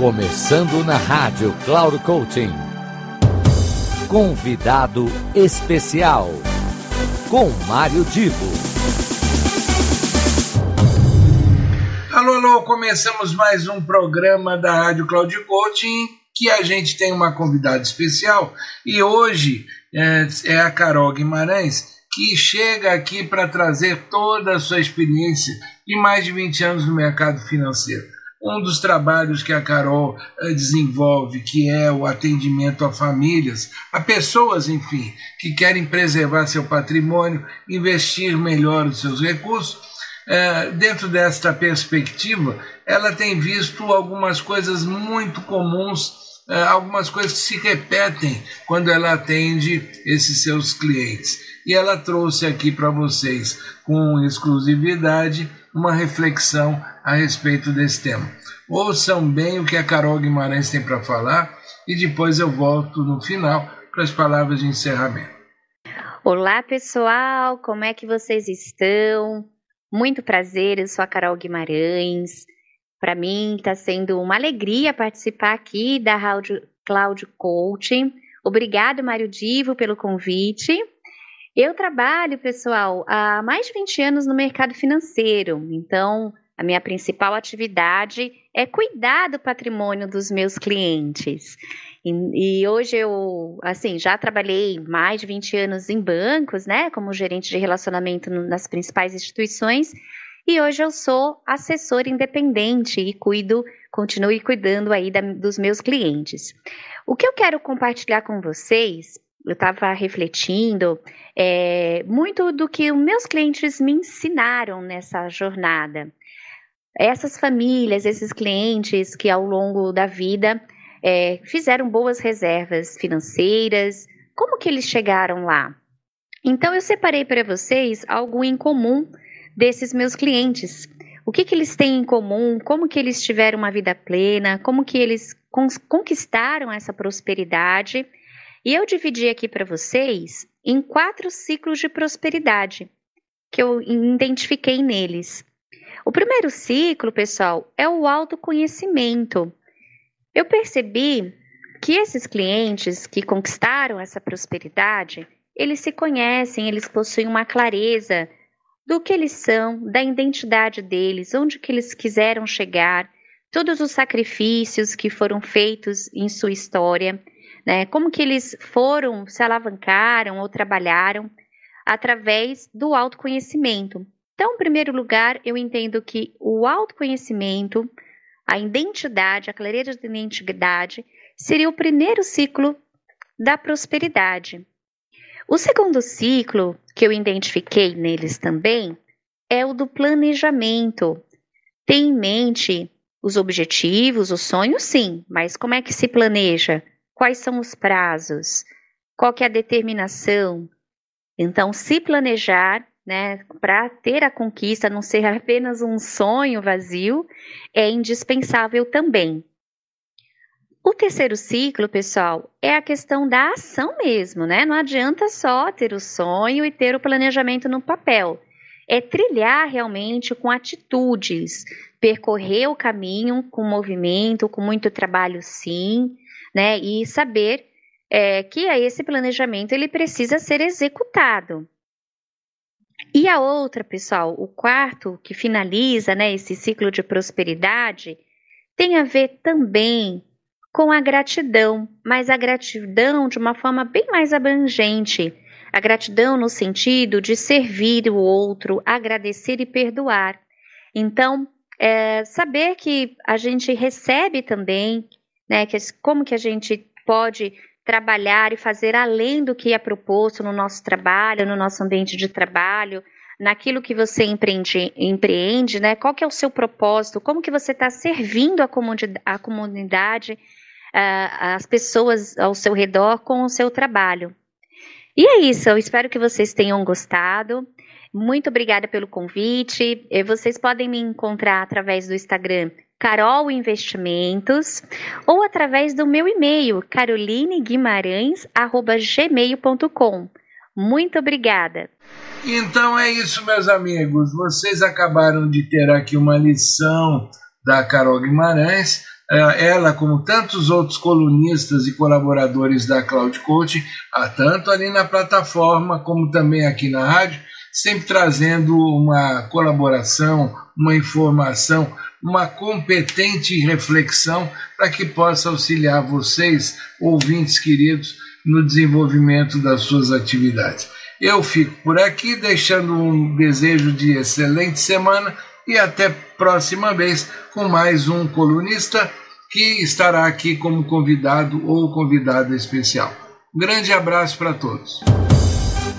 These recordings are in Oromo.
Começando na rádio Cloud Coaching. Convidado especial com Mário Divo. Alô, alô, começamos mais um programa da Rádio Cloud Coaching que a gente tem uma convidada especial e hoje é, é a Carol Guimarães que chega aqui para trazer toda a sua experiência de mais de 20 anos no mercado financeiro. Um dos trabalhos que a Carol desenvolve, que é o atendimento a famílias, a pessoas, enfim, que querem preservar seu patrimônio, investir melhor os seus recursos, dentro desta perspectiva, ela tem visto algumas coisas muito comuns, algumas coisas que se repetem quando ela atende esses seus clientes. E ela trouxe aqui para vocês, com exclusividade, uma reflexão a respeito desse tema. Ouçam bem o que a Carol Guimarães tem para falar e depois eu volto no final para as palavras de encerramento. Olá pessoal, como é que vocês estão? Muito prazer, eu sou a Carol Guimarães. Para mim está sendo uma alegria participar aqui da Rádio Cloud Coaching. Obrigado, Mário Divo, pelo convite. Eu trabalho, pessoal, há mais de 20 anos no mercado financeiro, então a minha principal atividade é cuidar do patrimônio dos meus clientes. E, e, hoje eu, assim, já trabalhei mais de 20 anos em bancos, né, como gerente de relacionamento nas principais instituições, e hoje eu sou assessora independente e cuido, continuo cuidando aí da, dos meus clientes. O que eu quero compartilhar com vocês, eu estava refletindo é, muito do que os meus clientes me ensinaram nessa jornada essas famílias, esses clientes que ao longo da vida é, fizeram boas reservas financeiras, como que eles chegaram lá? Então eu separei para vocês algo em comum desses meus clientes. O que, que eles têm em comum? Como que eles tiveram uma vida plena? Como que eles conquistaram essa prosperidade? E eu dividi aqui para vocês em quatro ciclos de prosperidade que eu identifiquei neles. O primeiro ciclo, pessoal, é o autoconhecimento. Eu percebi que esses clientes que conquistaram essa prosperidade, eles se conhecem, eles possuem uma clareza do que eles são, da identidade deles, onde que eles quiseram chegar, todos os sacrifícios que foram feitos em sua história, né? Como que eles foram, se alavancaram ou trabalharam através do autoconhecimento. Então, em primeiro lugar, eu entendo que o autoconhecimento, a identidade, a clareza de identidade, seria o primeiro ciclo da prosperidade. O segundo ciclo, que eu identifiquei neles também, é o do planejamento. Tem em mente os objetivos, os sonhos, sim, mas como é que se planeja? Quais são os prazos? Qual que é a determinação? Então, se planejar né, para ter a conquista, não ser apenas um sonho vazio, é indispensável também. O terceiro ciclo, pessoal, é a questão da ação mesmo, né? Não adianta só ter o sonho e ter o planejamento no papel. É trilhar realmente com atitudes, percorrer o caminho com movimento, com muito trabalho, sim, né? E saber é, que esse planejamento ele precisa ser executado. E a outra, pessoal, o quarto, que finaliza né, esse ciclo de prosperidade, tem a ver também com a gratidão, mas a gratidão de uma forma bem mais abrangente. A gratidão no sentido de servir o outro, agradecer e perdoar. Então, é, saber que a gente recebe também, né, que, como que a gente pode trabalhar e fazer além do que é proposto no nosso trabalho, no nosso ambiente de trabalho, naquilo que você empreende, empreende, né? Qual que é o seu propósito? Como que você está servindo a comunidade, a comunidade uh, as pessoas ao seu redor com o seu trabalho? E é isso, eu espero que vocês tenham gostado. Muito obrigada pelo convite. Vocês podem me encontrar através do Instagram Carol Investimentos ou através do meu e-mail carolineguimarães@gmail.com. Muito obrigada. Então é isso, meus amigos. Vocês acabaram de ter aqui uma lição da Carol Guimarães ela, como tantos outros colunistas e colaboradores da Cloud Coaching, tanto ali na plataforma como também aqui na rádio, sempre trazendo uma colaboração, uma informação, uma competente reflexão para que possa auxiliar vocês, ouvintes queridos, no desenvolvimento das suas atividades. Eu fico por aqui, deixando um desejo de excelente semana e até próxima vez com mais um colunista que estará aqui como convidado ou convidada especial. Um grande abraço para todos.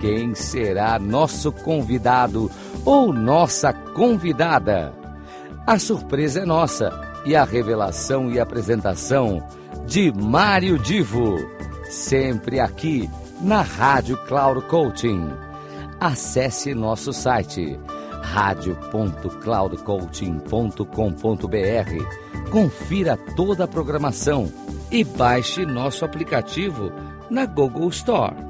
Quem será nosso convidado ou nossa convidada? A surpresa é nossa e a revelação e apresentação de Mário Divo, sempre aqui na Rádio Cloud Coaching. Acesse nosso site radio.cloudcoaching.com.br. Confira toda a programação e baixe nosso aplicativo na Google Store.